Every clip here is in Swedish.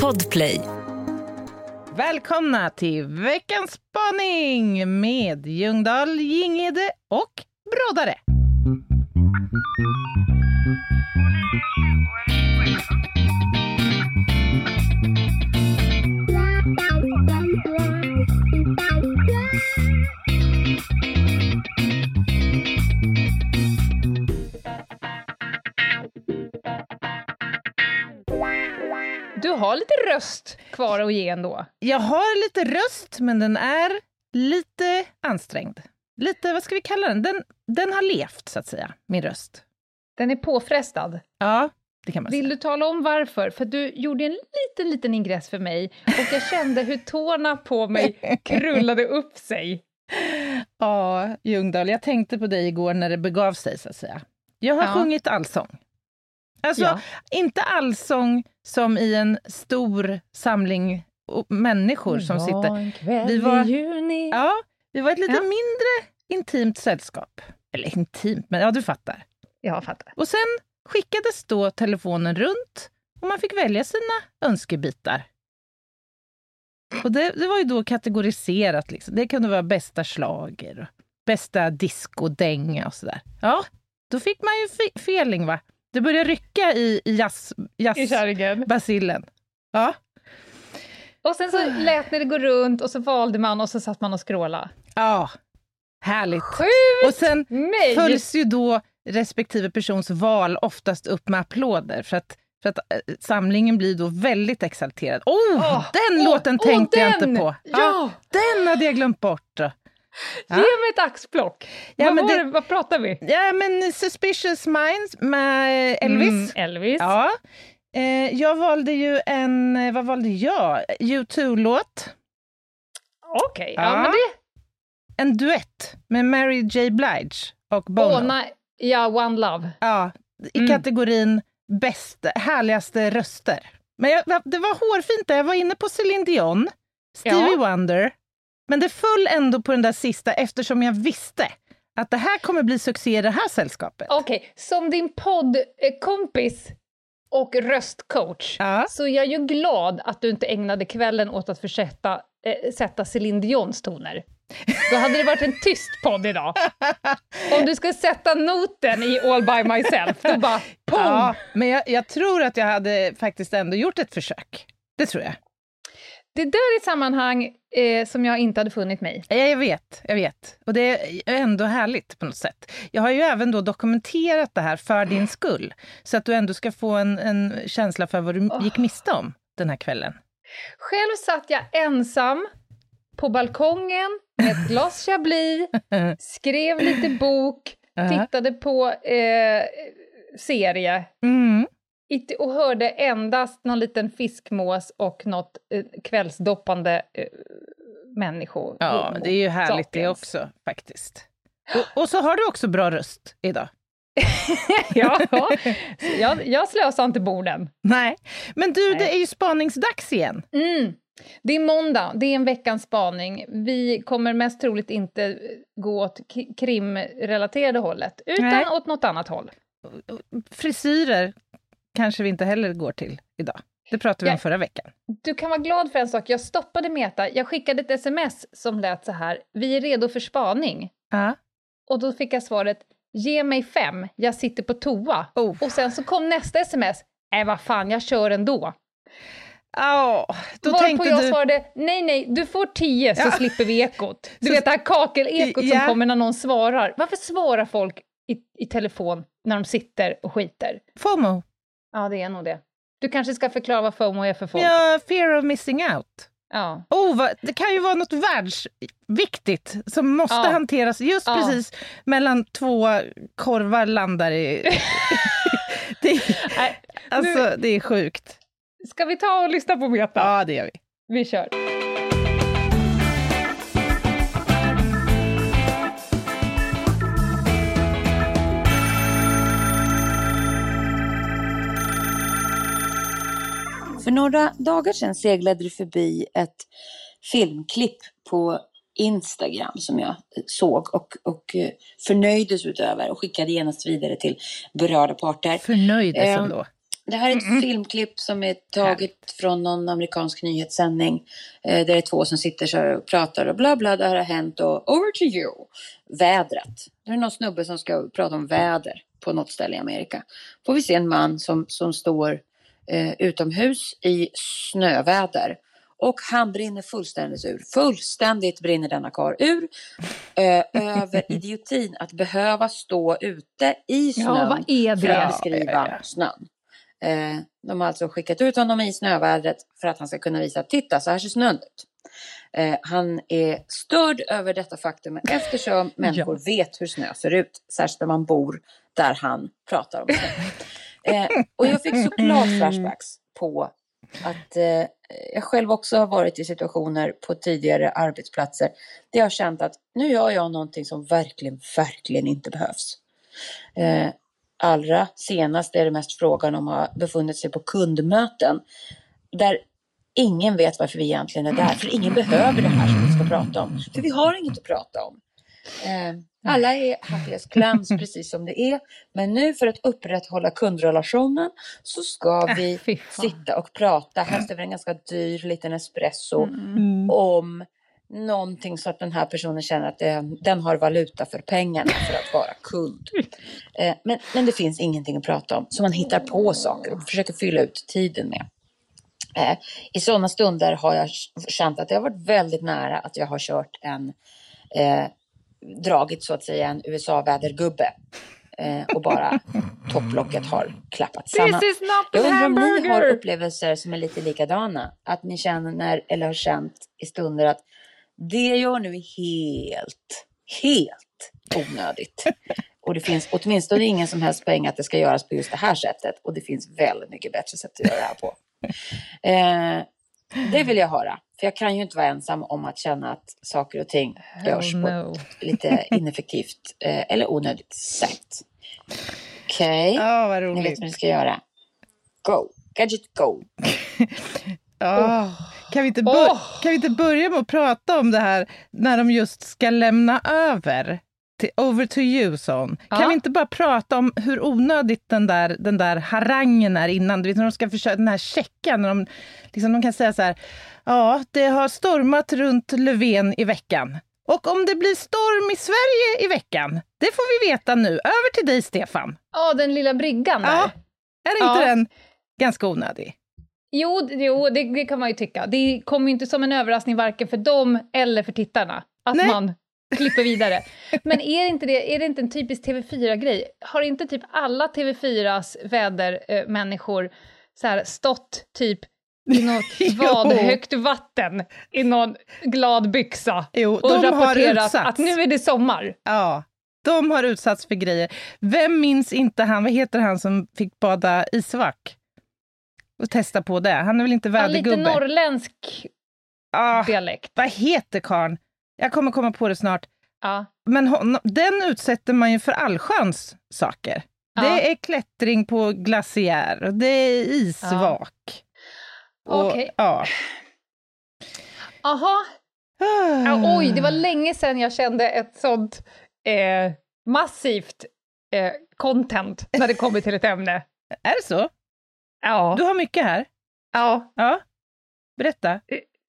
Podplay. Välkomna till veckans spaning med Ljungdahl, Gingede och Brodare. Har lite röst kvar att ge ändå. Jag har lite röst, men den är lite ansträngd. Lite, vad ska vi kalla den? Den, den har levt, så att säga, min röst. Den är påfrestad. Ja, det kan man Vill säga. du tala om varför? För du gjorde en liten, liten ingress för mig och jag kände hur tårna på mig krullade upp sig. Ja, Ljungdahl, jag tänkte på dig igår när det begav sig, så att säga. Jag har Ja. sjungit allsång. Alltså, Ja. inte allsång som i en stor samling människor som sitter. en kväll Vi var- i juni. Ja, vi var ett lite Ja. mindre intimt sällskap. Eller intimt, men ja, du fattar. Jag fattar. Och sen skickades då telefonen runt och man fick välja sina önskebitar. Och det, det var ju då kategoriserat. Liksom. Det kunde vara bästa slager, och bästa discodänga och sådär. Ja, då fick man ju fe- feeling, va? Det började rycka i, i jazz, I jazz kärringen. basillen. Ja, Och sen så lät ni det gå runt och så valde man och så satt man och skråla. ja. Härligt. Sjukt Och sen mig! följs ju då respektive persons val oftast upp med applåder för att, för att eh, samlingen blir då väldigt exalterad. Oh, Åh, den åh, låten åh, tänkte jag den! inte på. Ja! den hade jag glömt bort. då. Ge mig ett axplock. Ja, vad, det- det... vad pratar vi? Ja, men Suspicious Minds med Elvis. Mm, Elvis. Ja. Eh, jag valde ju en, eh, vad valde jag? U2-låt. Okej, ja. Ja. men det... En duett med Mary J. Blige och Bono. Åh, nej. Ja, One Love. Ja, i Mm. kategorin bäst, härligaste röster. Men jag, det var hårfint där. Jag var inne på Céline Dion, Stevie Ja. Wonder, men det föll ändå på den där sista eftersom jag visste att det här kommer bli succé i det här sällskapet. Okej, som din poddkompis och röstcoach Ja. så jag är ju glad att du inte ägnade kvällen åt att försöka eh, sätta Céline Dions toner. Då hade det varit en tyst podd idag. Om du ska sätta noten i All by myself, då bara pum! Ja, men jag, jag tror att jag hade faktiskt ändå gjort ett försök. Det tror jag. Det där är ett sammanhang eh, som jag inte hade funnit mig i. Ja, Jag vet, jag vet. Och det är ändå härligt på något sätt. Jag har ju även då dokumenterat det här för din skull. Så att du ändå ska få en, en känsla för vad du gick miste om den här kvällen. Själv satt jag ensam på balkongen med ett glas chablis, skrev lite bok, tittade på eh, serie Mm. Och hörde endast någon liten fiskmås och något eh, kvällsdoppande eh, människor. Ja, det är ju härligt det också faktiskt. Och, och så har du också bra röst idag. ja, jag, jag slösar inte borden. Nej, men du, Nej. det är ju spaningsdags igen. Mm. Det är måndag, det är en veckans spaning. Vi kommer mest troligt inte gå åt krimrelaterade hållet, utan Nej. åt något annat håll. Frisyrer kanske vi inte heller går till idag. Det pratade vi om Ja. förra veckan. Du kan vara glad för en sak, jag stoppade Meta, jag skickade ett sms som lät så här, vi är redo för spaning. Ja. Och då fick jag svaret, ge mig fem, jag sitter på toa. Oh. Och sen så kom nästa sms, nej vad fan, jag kör ändå. Oh, då Varpå tänkte jag du... svarade, nej nej, du får tio så Ja. slipper vi ekot. Du Så- vet det här kakelekot Ja. som kommer när någon svarar. Varför svarar folk i, i telefon när de sitter och skiter? FOMO. Ja, det är nog det. Du kanske ska förklara vad FOMO är för folk. Ja, fear of missing out. Ja. Oh, vad, det kan ju vara något världsviktigt som måste Ja. hanteras just Ja. precis mellan två korvar landar i... det, Nej, alltså, det är sjukt. Ska vi ta och lyssna på Meta? Ja, det gör vi. Vi kör. För några dagar sedan seglade det förbi ett filmklipp på Instagram som jag såg och, och eh, förnöjdes utöver och skickade genast vidare till berörda parter. Förnöjdes Ehm, ändå. Det här är ett filmklipp som är taget från någon amerikansk nyhetssändning. Eh, där det är två som sitter så här och pratar och bla bla, det här har hänt och over to you. Vädret. Det är någon snubbe som ska prata om väder på något ställe i Amerika. Får vi se en man som, som står eh, utomhus i snöväder. Och han brinner fullständigt ur. Fullständigt brinner denna kar ur. Eh, över idiotin att behöva stå ute i snön Ja, vad är för att det? beskriva Ja, ja, ja. snön. Eh, de har alltså skickat ut honom i snövädret för att han ska kunna visa, titta så här ser snön ut. Eh, han är störd över detta faktum eftersom människor vet hur snö ser ut, särskilt när man bor där han pratar om snö. Eh, och jag fick såklart flashbacks på att eh, jag själv också har varit i situationer på tidigare arbetsplatser där jag har känt att nu gör jag någonting som verkligen, verkligen inte behövs. Eh, allra senast är det mest frågan om att ha befunnit sig på kundmöten där ingen vet varför vi egentligen är där, för ingen behöver det här som vi ska prata om. För vi har inget att prata om. Eh, alla är happiness clams precis som det är, men nu för att upprätthålla kundrelationen så ska vi Äh, sitta och prata, helst över en ganska dyr liten espresso, Mm. om någonting så att den här personen känner att den, den har valuta för pengarna för att vara kund. Eh, men, men det finns ingenting att prata om, så man hittar på saker och försöker fylla ut tiden med. Eh, I sådana stunder har jag känt att det har varit väldigt nära att jag har kört en, eh, dragit så att säga en USA-vädergubbe eh, och bara topplocket har klappat samman. This is not Jag undrar om ni har hamburger! upplevelser som är lite likadana. Att ni känner eller har känt i stunder att det gör nu är helt, helt onödigt. Och det finns åtminstone ingen som helst poäng att det ska göras på just det här sättet. Och det finns väldigt mycket bättre sätt att göra det här på. Eh, det vill jag höra. För jag kan ju inte vara ensam om att känna att saker och ting görs Hell på no. ett lite ineffektivt eh, eller onödigt sätt. Okej, Ja, vad ni vet vad ni ska göra. Go! Gadget go! Ja. Kan, vi inte kan vi inte börja med att prata om det här när de just ska lämna över till Over to you, son. Ja. Kan vi inte bara prata om hur onödigt den där, den där harangen är innan? Du vet när de ska försöka, den här checkan, när de, liksom, de kan säga så här, ja, det har stormat runt Löfven i veckan. Och om det blir storm i Sverige i veckan, det får vi veta nu. Över till dig, Stefan. Ja, den lilla bryggan där. Ja. Är inte Ja. den ganska onödig? Jo, jo det, det kan man ju tycka. Det kommer ju inte som en överraskning varken för dem eller för tittarna att Nej. man klipper vidare. Men är inte, det, är det inte en typisk TV4-grej? Har inte typ alla TV4s vädermänniskor så här stått typ i något vadhögt vatten i någon glad byxa Jo, och rapporterat att nu är det sommar? Ja, de har utsatts för grejer. Vem minns inte han, vad heter han som fick bada isvak? Och testa på det. Han är väl inte Ja, lite vädergubbe? norrländsk ah, dialekt. vad heter karln? Jag kommer komma på det snart. Ja. Men hon, den utsätter man ju för allsköns saker. Ja. Det är klättring på glaciär, det är isvak. Och- Okej. Ja. Aha, Ja, oj, det var länge sedan jag kände ett sånt eh, massivt eh, content när det kommer till ett ämne. Är det så? Ja. Du har mycket här. ja. Ja. Berätta.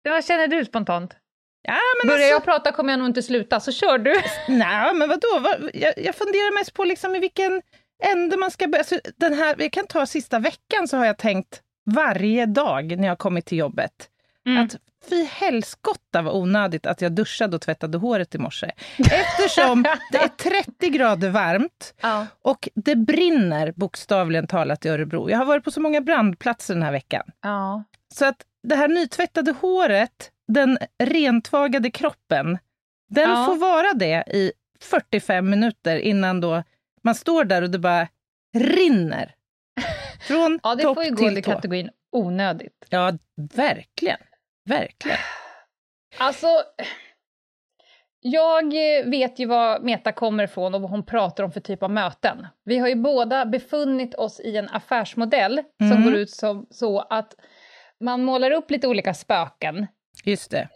Vad känner du spontant? Ja, Börjar alltså, jag prata kommer jag nog inte sluta, så kör du. Nej, men vadå? Vad, jag, jag funderar mest på liksom i vilken ände man ska börja. Alltså, den här, vi kan ta sista veckan så har jag tänkt varje dag när jag kommit till jobbet Mm. att fy helskotta vad onödigt att jag duschade och tvättade håret i morse. Eftersom det är 30 grader varmt Ja. och det brinner bokstavligen talat i Örebro. Jag har varit på så många brandplatser den här veckan. ja. Så att det här nytvättade håret, den rentvagade kroppen, den Ja. får vara det i 45 minuter innan då man står där och det bara rinner. Från ja, det topp får ju gå under kategorin onödigt. Ja, verkligen. Verkligen. Alltså, jag vet ju vad Meta kommer ifrån och vad hon pratar om för typ av möten. Vi har ju båda befunnit oss i en affärsmodell som Mm. går ut som, så att man målar upp lite olika spöken. Just det.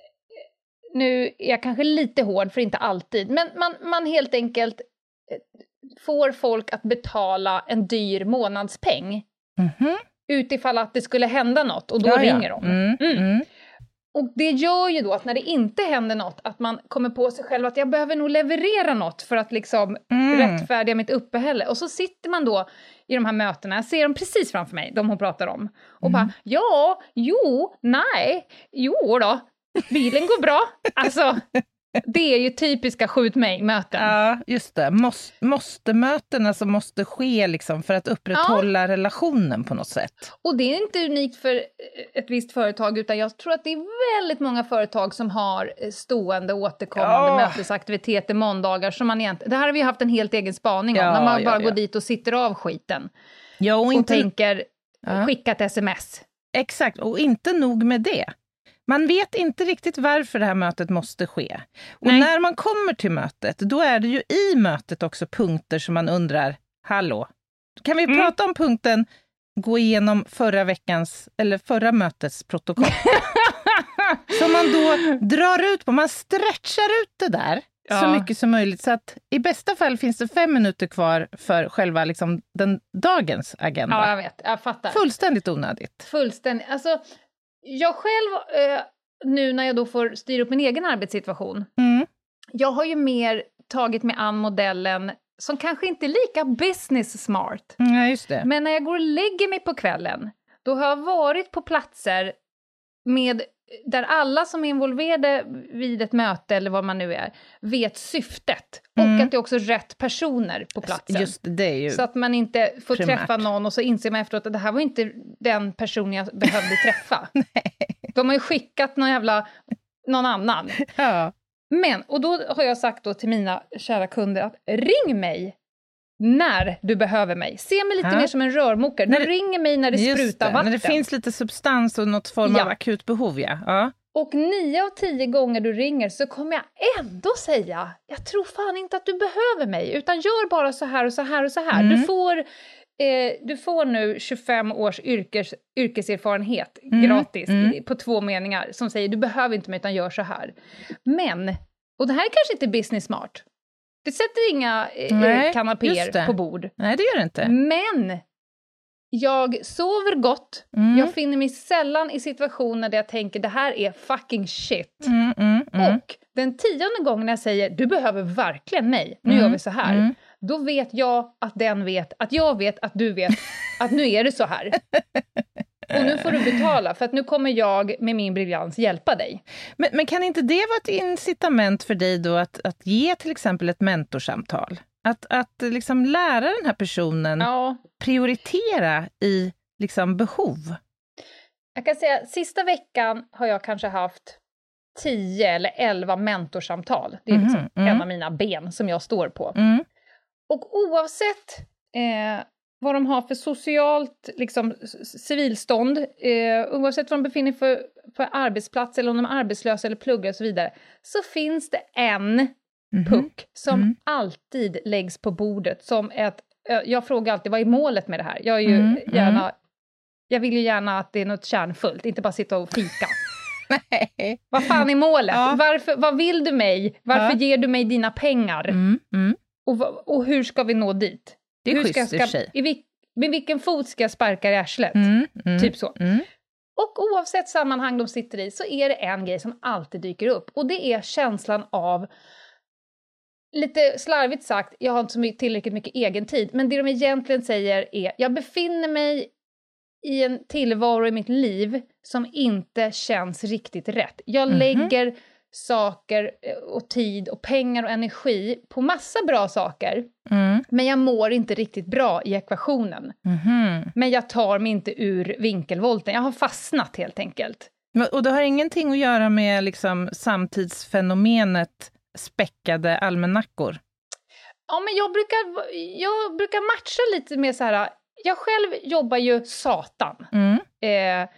Nu är jag kanske lite hård, för inte alltid, men man, man helt enkelt eh, får folk att betala en dyr månadspeng Mhm. utifall att det skulle hända något och då Ja, ja. ringer de. Mm, Mm. mm. Och det gör ju då att när det inte händer något, att man kommer på sig själv att jag behöver nog leverera något för att liksom Mm. rättfärdiga mitt uppehälle. Och så sitter man då i de här mötena, jag ser dem precis framför mig, de hon pratar om, och Mm. bara ja, jo, nej, jo då, bilen går bra. Alltså, det är ju typiska skjut mig-möten. Ja, just det. Måste, måste-mötena som måste ske liksom för att upprätthålla relationen på något sätt. Och det är inte unikt för ett visst företag, utan jag tror att det är väldigt många företag som har eh, stående återkommande Ja. mötesaktiviteter måndagar som man egentligen... Det här har vi haft en helt egen spaning om, Ja, när man ja, bara ja. går dit och sitter av skiten Ja, och och inte, tänker Ja. skicka ett sms. Exakt, och inte nog med det. Man vet inte riktigt varför det här mötet måste ske. Och Nej. när man kommer till mötet, då är det ju i mötet också punkter som man undrar, hallå, kan vi Mm. prata om punkten gå igenom förra veckans, eller förra mötets protokoll? som man då drar ut på, man stretchar ut det där så Ja. mycket som möjligt. Så att i bästa fall finns det fem minuter kvar för själva liksom, den, dagens agenda. Ja, jag vet. Jag fattar. Fullständigt onödigt. Fullständigt. Alltså, jag själv, eh, nu när jag då får styra upp min egen arbetssituation, Mm. jag har ju mer tagit mig an modellen som kanske inte är lika business smart, Ja, just det. Men när jag går och lägger mig på kvällen, då har jag varit på platser med, där alla som är involverade vid ett möte eller vad man nu är, vet syftet. Mm. Och att det är också rätt personer på platsen. Just det, ju... Så att man inte får primärt. träffa någon och så inser man efteråt att det här var inte den person jag behövde träffa. De har ju skickat någon jävla, någon annan. ja. Men, och då har jag sagt då till mina kära kunder att ring mig när du behöver mig. Se mig lite Ja. mer som en rörmokare. När Du det- ringer mig när det sprutar det, vatten. När det finns lite substans och något form Ja. av akut behov, ja. ja. Och nio av tio gånger du ringer så kommer jag ändå säga jag tror fan inte att du behöver mig, utan gör bara så här och så här och så här. Mm. Du, får, eh, du får nu 25 års yrkes, yrkeserfarenhet Mm, gratis mm. på två meningar som säger du behöver inte mig utan gör så här. Men, och det här kanske inte är business smart. Det sätter inga eh, just kanapéer på bord. Nej, det gör det inte. Men jag sover gott. Mm. Jag finner mig sällan i situationer där jag tänker det här är fucking shit. Mm, mm, mm. Och den tionde gången jag säger du behöver verkligen mig, nu Mm, gör vi så här. mm. Då vet jag att den vet, att jag vet att du vet att nu är det så här. Och nu får du betala, för att nu kommer jag med min briljans hjälpa dig. Men, men kan inte det vara ett incitament för dig då att, att ge till exempel ett mentorsamtal? Att, att liksom lära den här personen Ja, prioritera i liksom behov? jag kan säga sista veckan har jag kanske haft 10 eller 11 mentorsamtal. Det är liksom Mhm, mm. en av mina ben som jag står på. Mm. Och oavsett eh, vad de har för socialt liksom, civilstånd, eh, oavsett vad de befinner sig för, för arbetsplats eller om de är arbetslösa eller pluggar och så vidare, så finns det en Mhm. puck som Mm. alltid läggs på bordet som ett... eh, Jag frågar alltid, vad är målet med det här? Jag är ju Mm, gärna... Jag vill ju gärna att det är något kärnfullt, inte bara sitta och fika. Nej. vad fan är målet? Ja. Varför, vad vill du mig? Varför Ja. ger du mig dina pengar? Mm, mm. Och, och hur ska vi nå dit? Det är hur schysst ska, i och för sig. i vil, med vilken fot ska jag sparka i arslet? Mm, mm, Typ så. Mm. Och oavsett sammanhang de sitter i så är det en grej som alltid dyker upp och det är känslan av Lite slarvigt sagt, jag har inte så tillräckligt mycket egen tid, men det de egentligen säger är jag befinner mig i en tillvaro i mitt liv som inte känns riktigt rätt. Jag Mhm. lägger saker eh, och tid och pengar och energi på massa bra saker, Mm. men jag mår inte riktigt bra i ekvationen. Mhm. Men jag tar mig inte ur vinkelvolten, jag har fastnat helt enkelt. Och det har ingenting att göra med liksom samtidsfenomenet späckade almanackor? Ja, men jag brukar, jag brukar matcha lite med så här, jag själv jobbar ju satan. Mm. Eh,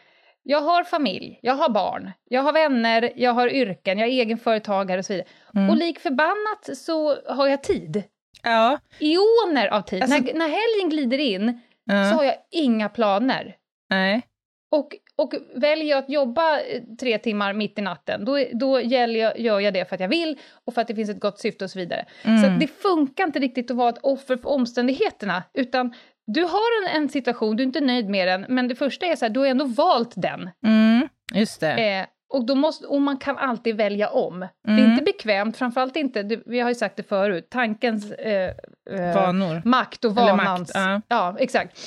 jag har familj, jag har barn, jag har vänner, jag har yrken, jag är egenföretagare och så vidare. Mm. Och lik förbannat så har jag tid. Ja. Eoner av tid. Alltså- när, när helgen glider in ja. så har jag inga planer. Nej. Och, och väljer jag att jobba eh, tre timmar mitt i natten, då, då gäller jag, gör jag det för att jag vill och för att det finns ett gott syfte och så vidare. Mm. Så det funkar inte riktigt att vara ett offer för omständigheterna, utan du har en, en situation, du är inte nöjd med den, men det första är så här, du har ändå valt den. Mm, just det. Eh, och, då måste, och man kan alltid välja om. Det är Mm. inte bekvämt, framförallt inte, det, vi har ju sagt det förut, tankens eh, eh, makt och vanans... makt, ja. ja, exakt.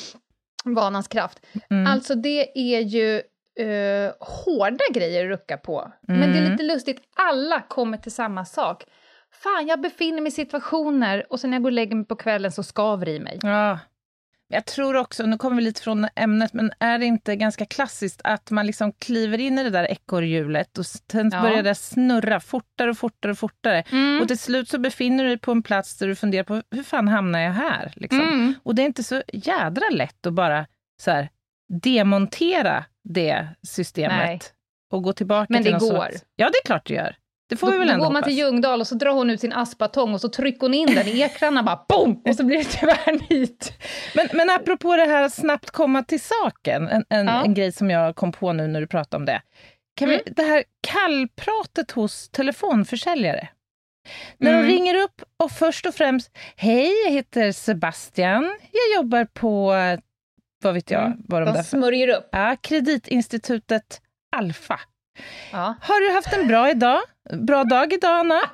Vanans kraft. Mm. Alltså det är ju eh, hårda grejer att rucka på. Men det är Mm. lite lustigt, alla kommer till samma sak. Fan, jag befinner mig i situationer och sen när jag går och lägger mig på kvällen så skaver det i mig. Ja. Jag tror också, nu kommer vi lite från ämnet, men är det inte ganska klassiskt att man liksom kliver in i det där ekorrhjulet och sen Ja. börjar det snurra fortare och fortare och fortare. Mm. Och till slut så befinner du dig på en plats där du funderar på hur fan hamnar jag här? Liksom. Mm. Och det är inte så jädra lätt att bara så här, demontera det systemet Nej. och gå tillbaka Men till det går. Sorts... Ja, det är klart det gör. Det får Då, vi väl då ändå går man till Ljungdahl och så drar hon ut sin aspatong och så trycker hon in den i ekrarna bara boom! Och så blir det tvärnit. Men, men apropå det här att snabbt komma till saken, en, en, Ja. en grej som jag kom på nu när du pratade om det. Kan Mm. vi, det här kallpratet hos telefonförsäljare. När Mm. de ringer upp och först och främst, hej, jag heter Sebastian, jag jobbar på, vad vet jag, Mm. vad de De där smörjer upp. Ja, kreditinstitutet Alfa. Ja. Har du haft en bra idag? Bra dag idag, Anna?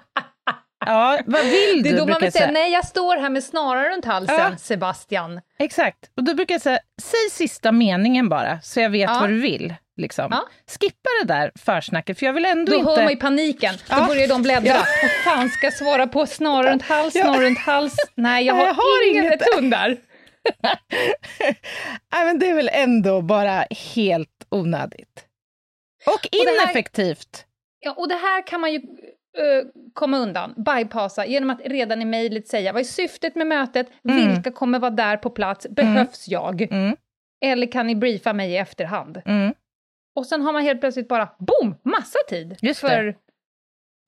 Ja, vad vill Det du? är då man vill säga, nej jag står här med snaran runt halsen, Ja. Sebastian. Exakt. Och då brukar jag säga, säg sista meningen bara, så jag vet Ja. vad du vill. Liksom. Ja. Skippa det där försnacket, för jag vill ändå Då inte... hör man ju paniken, då Ja. börjar de bläddra. Ja. Vad fan ska jag svara på? Snara runt hals, snara runt hals. Nej, jag har, jag har ingen hund där. Nej, men det är väl ändå bara helt onödigt. Och det ineffektivt. Ja, och det här kan man ju eh, komma undan, bypassa, genom att redan i mejlet säga vad är syftet med mötet, Mm. vilka kommer vara där på plats, behövs jag? Mm, Eller kan ni briefa mig i efterhand? mm. Och sen har man helt plötsligt bara, boom, massa tid. Just det. för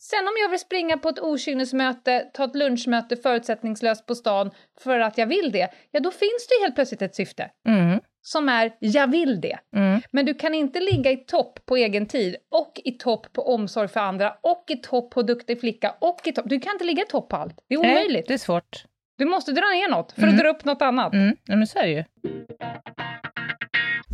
Sen om jag vill springa på ett okynnesmöte, ta ett lunchmöte förutsättningslöst på stan för att jag vill det, ja då finns det helt plötsligt ett syfte Mm, som är jag vill det. mm. Men du kan inte ligga i topp på egen tid och i topp på omsorg för andra och i topp på duktig flicka och i topp. Du kan inte ligga i topp på allt. Det är Nej, omöjligt. det är svårt. Du måste dra ner något för Mm. att dra upp något annat. Mm. Ja, men så är det ju.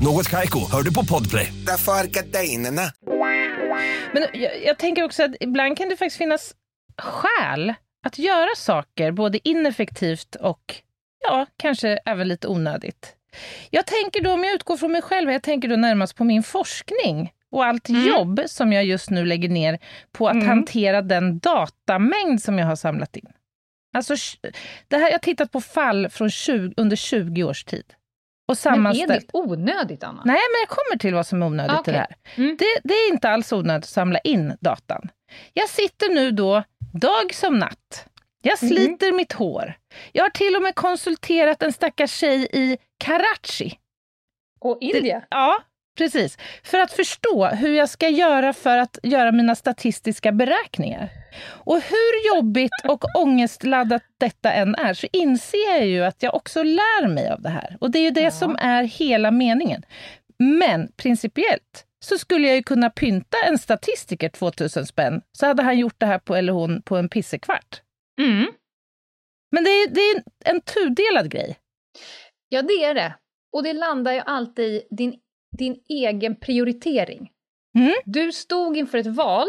Något Kaiko, hör du på Podplay. Därför är gardinerna. Men jag, jag tänker också att ibland kan det faktiskt finnas skäl att göra saker både ineffektivt och ja, kanske även lite onödigt. Jag tänker då, om jag utgår från mig själv, jag tänker då närmast på min forskning och allt jobb som jag just nu lägger ner på att Mm. hantera den datamängd som jag har samlat in. Alltså, det här, jag har tittat på fall från 20, under 20 års tid. Och Men är det onödigt, Anna? Nej, men jag kommer till vad som är onödigt i Okej. det här. Mm. Det, det är inte alls onödigt att samla in datan. Jag sitter nu då dag som natt. Jag Mm. sliter mitt hår. Jag har till och med konsulterat en stackars tjej i Karachi. Och India? Ja, precis. För att förstå hur jag ska göra för att göra mina statistiska beräkningar. Och hur jobbigt och ångestladdat detta än är, så inser jag ju att jag också lär mig av det här. Och det är ju det Ja. som är hela meningen. Men principiellt så skulle jag ju kunna pynta en statistiker 2000 spänn, så hade han gjort det här på, eller hon på en pissekvart. Mm. Men det är, det är en tudelad grej. Ja, det är det. Och det landar ju alltid i din, din egen prioritering. Mm. Du stod inför ett val.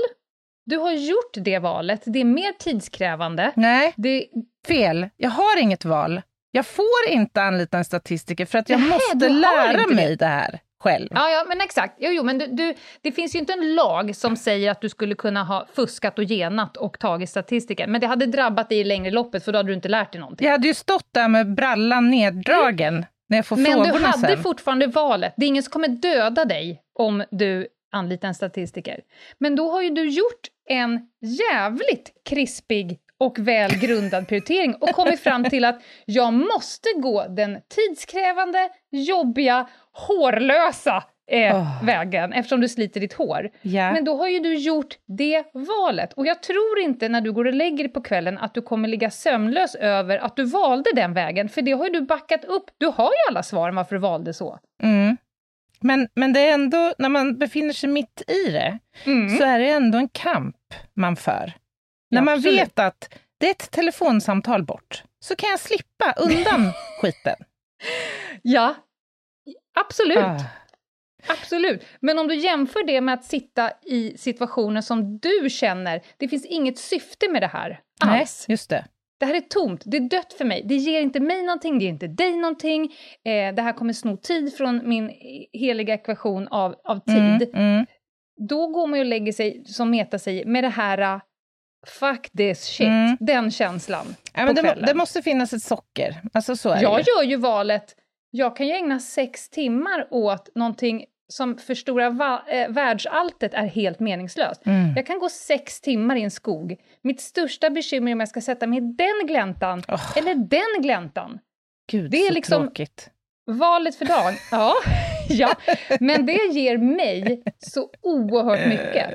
Du har gjort det valet. Det är mer tidskrävande. Nej, Det, fel. Jag har inget val. Jag får inte anlita en statistiker för att jag Nähä, måste lära mig det. det här själv. ja, ja, men exakt. Jo, jo, men du, du, det finns ju inte en lag som säger att du skulle kunna ha fuskat och genat och tagit statistiker. Men det hade drabbat dig i längre loppet, för då hade du inte lärt dig någonting. Jag hade ju stått där med brallan neddragen när jag får Men du hade sen. fortfarande valet. Det är ingen som kommer döda dig om du anlitar en statistiker. Men då har ju du gjort en jävligt krispig och välgrundad prioritering och kommit fram till att jag måste gå den tidskrävande, jobbiga, hårlösa eh, Åh. vägen eftersom du sliter ditt hår. Ja. Men då har ju du gjort det valet. Och jag tror inte när du går och lägger dig på kvällen att du kommer ligga sömnlös över att du valde den vägen, för det har ju du backat upp. Du har ju alla svaren varför du valde så. Mm. Men, men det är ändå, när man befinner sig mitt i det, så är det ändå en kamp man för. När man absolut. vet att det är ett telefonsamtal bort, så kan jag slippa undan skiten. Ja, absolut. Ah. Absolut. Men om du jämför det med att sitta i situationer som du känner, det finns inget syfte med det här Nej, alls. just det. Det här är tomt, det är dött för mig. Det ger inte mig någonting, det ger inte dig någonting. Eh, det här kommer sno tid från min heliga ekvation av, av tid. Mm, mm. Då går man ju och lägger sig, som Meta säger, med det här uh, fuck this shit, Mm. den känslan Ja, men det, må, det måste finnas ett socker. Alltså så är Jag det gör ju valet, jag kan ju ägna sex timmar åt någonting som för stora va- eh, världsalltet är helt meningslöst. Mm. Jag kan gå sex timmar i en skog. Mitt största bekymmer är om jag ska sätta mig i den gläntan Åh. eller den gläntan. Gud, det är så liksom- tråkigt. Valet för dagen, ja, ja, men det ger mig så oerhört mycket.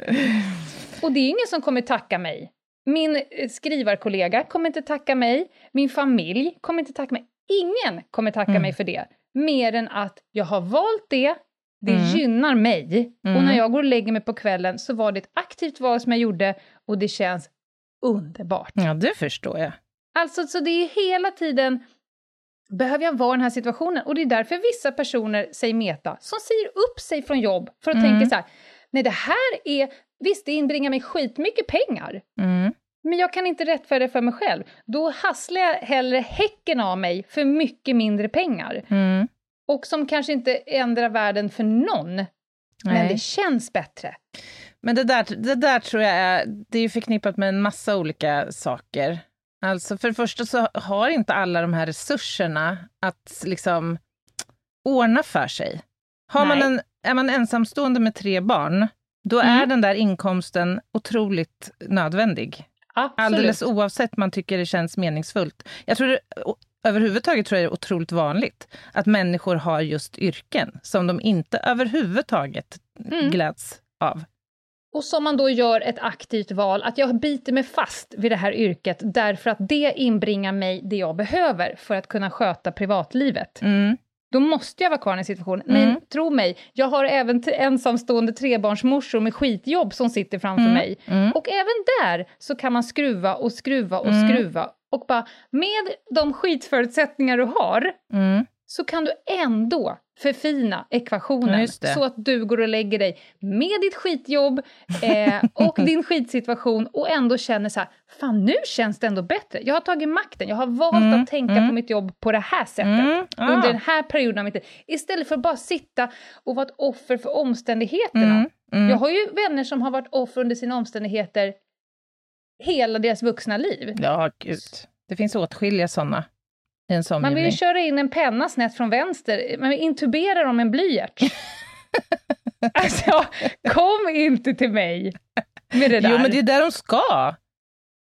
Och det är ingen som kommer tacka mig. Min eh, skrivarkollega kommer inte tacka mig, min familj kommer inte tacka mig. Ingen kommer tacka Mm. mig för det, mer än att jag har valt det, det Mm. gynnar mig. Mm. Och när jag går och lägger mig på kvällen så var det ett aktivt val som jag gjorde och det känns underbart. Ja, det förstår jag. Alltså, så det är hela tiden, behöver jag vara i den här situationen? Och det är därför vissa personer, säger Meta, som säger upp sig från jobb för att Mm. tänka så här, nej det här är, visst det inbringar mig skitmycket pengar, Mm. Men jag kan inte rättfärdiga för mig själv. Då hasslar jag hellre häcken av mig för mycket mindre pengar. Mm. Och som kanske inte ändrar världen för någon, men Nej. det känns bättre. Men det där, det där tror jag är, det är förknippat med en massa olika saker. Alltså för det första så har inte alla de här resurserna att liksom ordna för sig. Har man en, är man ensamstående med tre barn, då är Mm. den där inkomsten otroligt nödvändig. Absolut. Alldeles oavsett man tycker det känns meningsfullt. Jag tror det, överhuvudtaget tror jag det är otroligt vanligt att människor har just yrken som de inte överhuvudtaget Mm. gläds av. Och som man då gör ett aktivt val, att jag biter mig fast vid det här yrket därför att det inbringar mig det jag behöver för att kunna sköta privatlivet. Mm. Då måste jag vara kvar i en situation. Mm. Men tro mig, jag har även ensamstående trebarnsmorsor med skitjobb som sitter framför Mm. mig. Mm. Och även där så kan man skruva och skruva och Mm. skruva. Och bara, med de skitförutsättningar du har, Mm. Så kan du ändå förfina ekvationen så att du går och lägger dig med ditt skitjobb eh, och din skitsituation och ändå känner så här, fan nu känns det ändå bättre. Jag har tagit makten, jag har valt Mm, att tänka mm. på mitt jobb på det här sättet. Mm, ah. Under den här perioden av mitt liv. Istället för att bara sitta och vara ett offer för omständigheterna. Mm. Mm. Jag har ju vänner som har varit offer under sina omständigheter hela deras vuxna liv. Ja, gud. Det finns åtskilliga sådana Man vill ju köra in en penna snett från vänster, man vill intubera dem med en blyert. alltså, kom inte till mig med det där. Jo, men det är där de ska.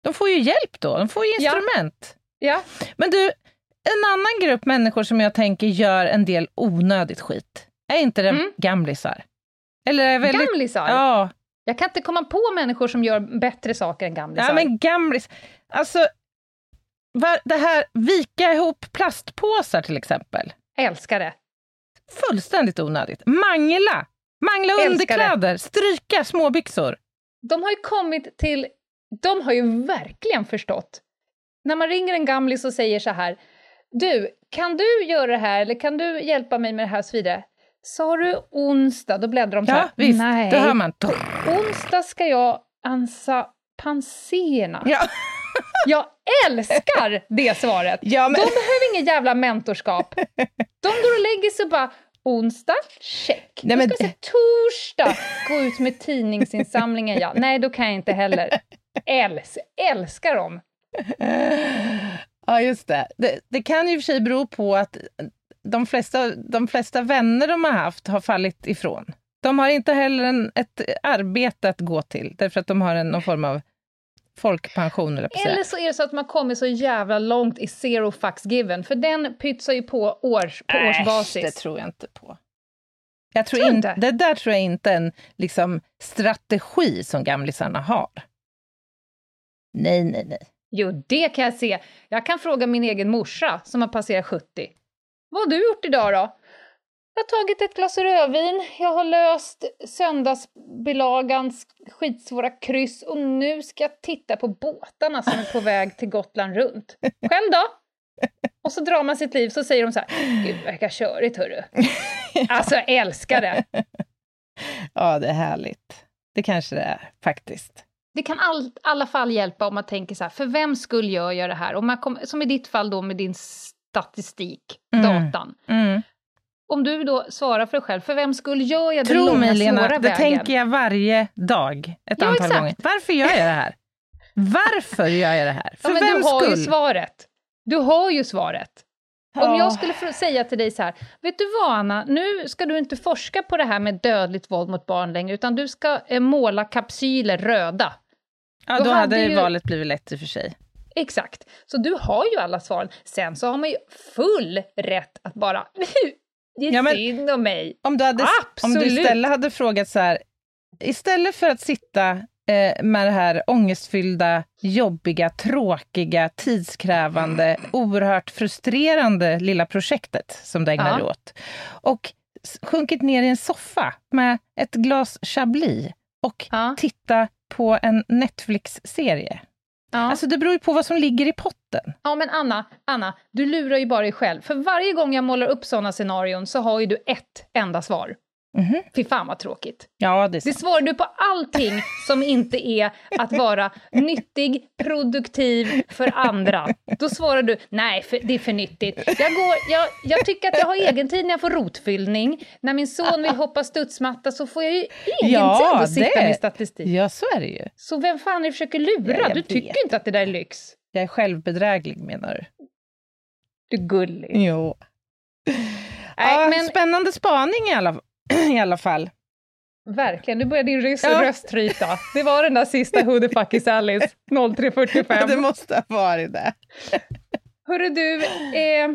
De får ju hjälp då, de får ju Ja. instrument. ja. Men du, en annan grupp människor som jag tänker gör en del onödigt skit, är inte det Mm. gamlisar? Eller är väldigt... Gamlisar. Ja, Jag kan inte komma på människor som gör bättre saker än gamlisar. ja, men gamlis... Alltså, det här vika ihop plastpåsar till exempel. Älskar det. Fullständigt onödigt. Mangla! Mangla Älskar underkläder, stryka småbyxor. De har ju kommit till... De har ju verkligen förstått. När man ringer en gamlis och säger så här, du, kan du göra det här eller kan du hjälpa mig med det här och så vidare? Sa du onsdag, då bläddrar de så Ja, här. visst. Nej, Då hör man... onsdag ska jag ansa panserna. Ja. Jag älskar det svaret! Ja, men... De behöver ingen jävla mentorskap. De går och lägger sig och bara, onsdag, check. Nej, men- ska vi se, torsdag, gå ut med tidningsinsamlingen, ja. Nej, då kan jag inte heller. Äls, älskar dem. Ja, just det. det. Det kan ju för sig bero på att de flesta, de flesta vänner de har haft har fallit ifrån. De har inte heller en, ett arbete att gå till, därför att de har en, någon form av folkpension, eller säga. Eller så är det så att man kommer så jävla långt i zero fucks given, för den pytsar ju på, års, på Äsch, årsbasis. det tror jag inte på. Jag tror Tror inte, inte? det där tror jag inte är en liksom, strategi som gamlisarna har. Nej, nej, nej. Jo, det kan jag se. Jag kan fråga min egen morsa som har passerat 70. Vad har du gjort idag då? Jag har tagit ett glas rödvin, jag har löst söndagsbilagans skitsvåra kryss och nu ska jag titta på båtarna som är på väg till Gotland runt. Själv då? Och så drar man sitt liv så säger de så här, gud verkar körigt hörru. Alltså jag älskar det. Ja, det är härligt. Det kanske det är, faktiskt. Det kan all, alla fall hjälpa om man tänker så här, för vem skulle jag göra det här? Om man kom, som i ditt fall då med din statistik, Mm. datan. Mm. Om du då svarar för dig själv, för vem skulle gör jag den Tro långa, mig, Lena, svåra det vägen? tänker jag varje dag, ett Ja, antal exakt. gånger. Varför gör jag det här? Varför gör jag det här? För ja, men vems du har skull? ju svaret. Du har ju svaret. Om Ja. jag skulle säga till dig så här, vet du vad Anna, nu ska du inte forska på det här med dödligt våld mot barn längre, utan du ska eh, måla kapsyler röda. Ja, då då, hade hade ju- valet blivit lätt i och för sig. Exakt. Så du har ju alla svaren. Sen så har man ju full rätt att bara, det är Ja, men- synd om mig. Om du, hade, om du Absolut. istället hade frågat så här, istället för att sitta eh, med det här ångestfyllda, jobbiga, tråkiga, tidskrävande, oerhört frustrerande lilla projektet som du ägnar dig Ja. åt, och sjunkit ner i en soffa med ett glas Chablis och Ja. titta på en Netflix-serie. Ja. Alltså det beror ju på vad som ligger i potten. Ja, men Anna, Anna, du lurar ju bara dig själv. För varje gång jag målar upp sådana scenarion så har ju du ett enda svar. Mhm. Fy fan vad tråkigt. Ja, det är Det svarar du på allting som inte är att vara nyttig, produktiv för andra. Då svarar du, nej, för, det är för nyttigt. Jag, går, jag, jag tycker att jag har egen tid när jag får rotfyllning. När min son vill hoppa studsmatta så får jag ju egen Ja, tid att sitta det- med statistik. Ja, så är det ju. Så vem fan är du försöker lura? Ja, du tycker vet. inte att det där är lyx. Jag är självbedräglig menar du? Du är gullig. Jo. Nej, ja, men Spännande spaning i alla, i alla fall. verkligen, nu börjar din röst, Ja. röst tryta. Det var den där sista Who the fuck is Alice 03.45. Det måste ha varit det. Hörru du, eh,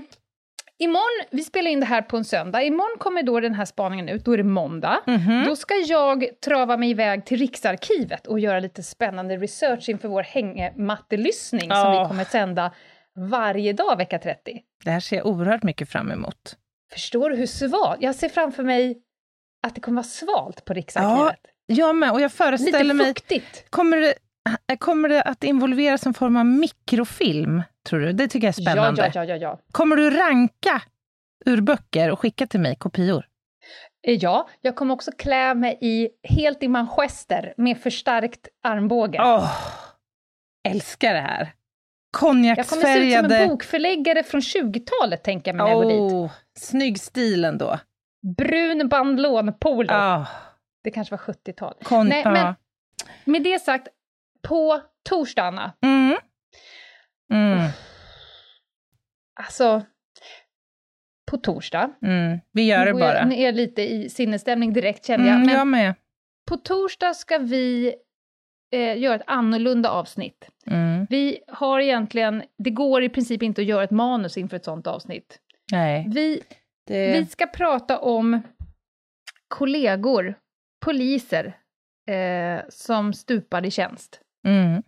imorgon, vi spelar in det här på en söndag, imorgon kommer då den här spaningen ut, då är det måndag. Mhm. Då ska jag trava mig iväg till Riksarkivet och göra lite spännande research inför vår hängmattelyssning som Ja. vi kommer sända varje dag vecka 30. Det här ser jag oerhört mycket fram emot. Förstår du hur svalt? Jag ser framför mig att det kommer vara svalt på Riksarkivet. Jag med, och jag föreställer Lite mig... fuktigt. Kommer det, kommer det att involveras en form av mikrofilm, tror du? Det tycker jag är spännande. Ja, ja, ja, ja, ja. Kommer du ranka ur böcker och skicka till mig kopior? Eh, Ja, jag kommer också klä mig i, helt i manchester med förstärkt armbåge. Åh, älskar det här. Jag kommer se ut som Konjaksfärgade... en bokförläggare från 20-talet, tänker jag mig när jag går dit. Snygg stil ändå. Brun bandlånpolo. Oh, Det kanske var 70-tal. kon- Nej, men- Med det sagt, på torsdag, Anna, Mm. Mm. alltså på torsdag, Mm. Vi gör det nu går jag bara. ner lite i sinnesstämning direkt kände jag, Mm, men jag med. på torsdag ska vi eh, göra ett annorlunda avsnitt. Mm. Vi har egentligen, det går i princip inte att göra ett manus inför ett sånt avsnitt. Nej, Vi, det... vi ska prata om kollegor, poliser, eh, som stupade i tjänst. Mm.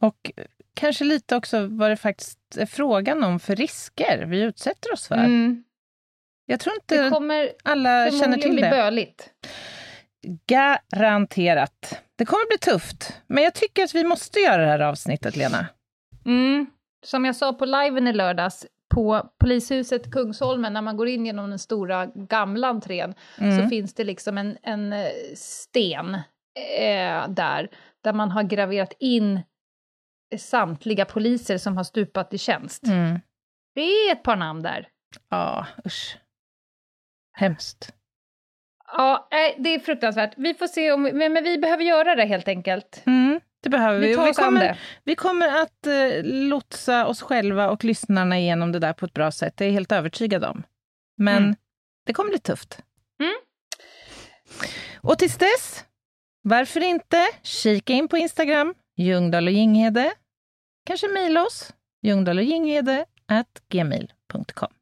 Och kanske lite också vad det faktiskt är frågan om för risker vi utsätter oss för. Mm. Jag tror Det inte kommer alla känner förmodligen till bli det. böligt. Garanterat. Det kommer bli tufft, men jag tycker att vi måste göra det här avsnittet, Lena. Mm. Som jag sa på liven i lördags, på polishuset Kungsholmen, när man går in genom den stora gamla entrén, Mm. så finns det liksom en, en eh, sten eh, där, där man har graverat in samtliga poliser som har stupat i tjänst. Mm. Det är ett par namn där. Ja, usch. Hemskt. Ja, nej, det är fruktansvärt. Vi får se om, men vi behöver göra det helt enkelt. Mm, det behöver vi. Vi vi, kommer, vi kommer att eh, lotsa oss själva och lyssnarna igenom det där på ett bra sätt. Det är jag helt övertygad om. Men Mm. det kommer bli tufft. Mm. Och tills dess, varför inte kika in på Instagram, Ljungdahl och Ginghede. Kanske mejla oss, ljungdahl och Ginghede at gmail.com.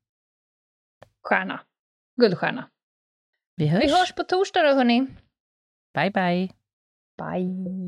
Stjärna. Guldstjärna. Vi hörs. Vi hörs på torsdag då, hörni. Bye, bye. Bye.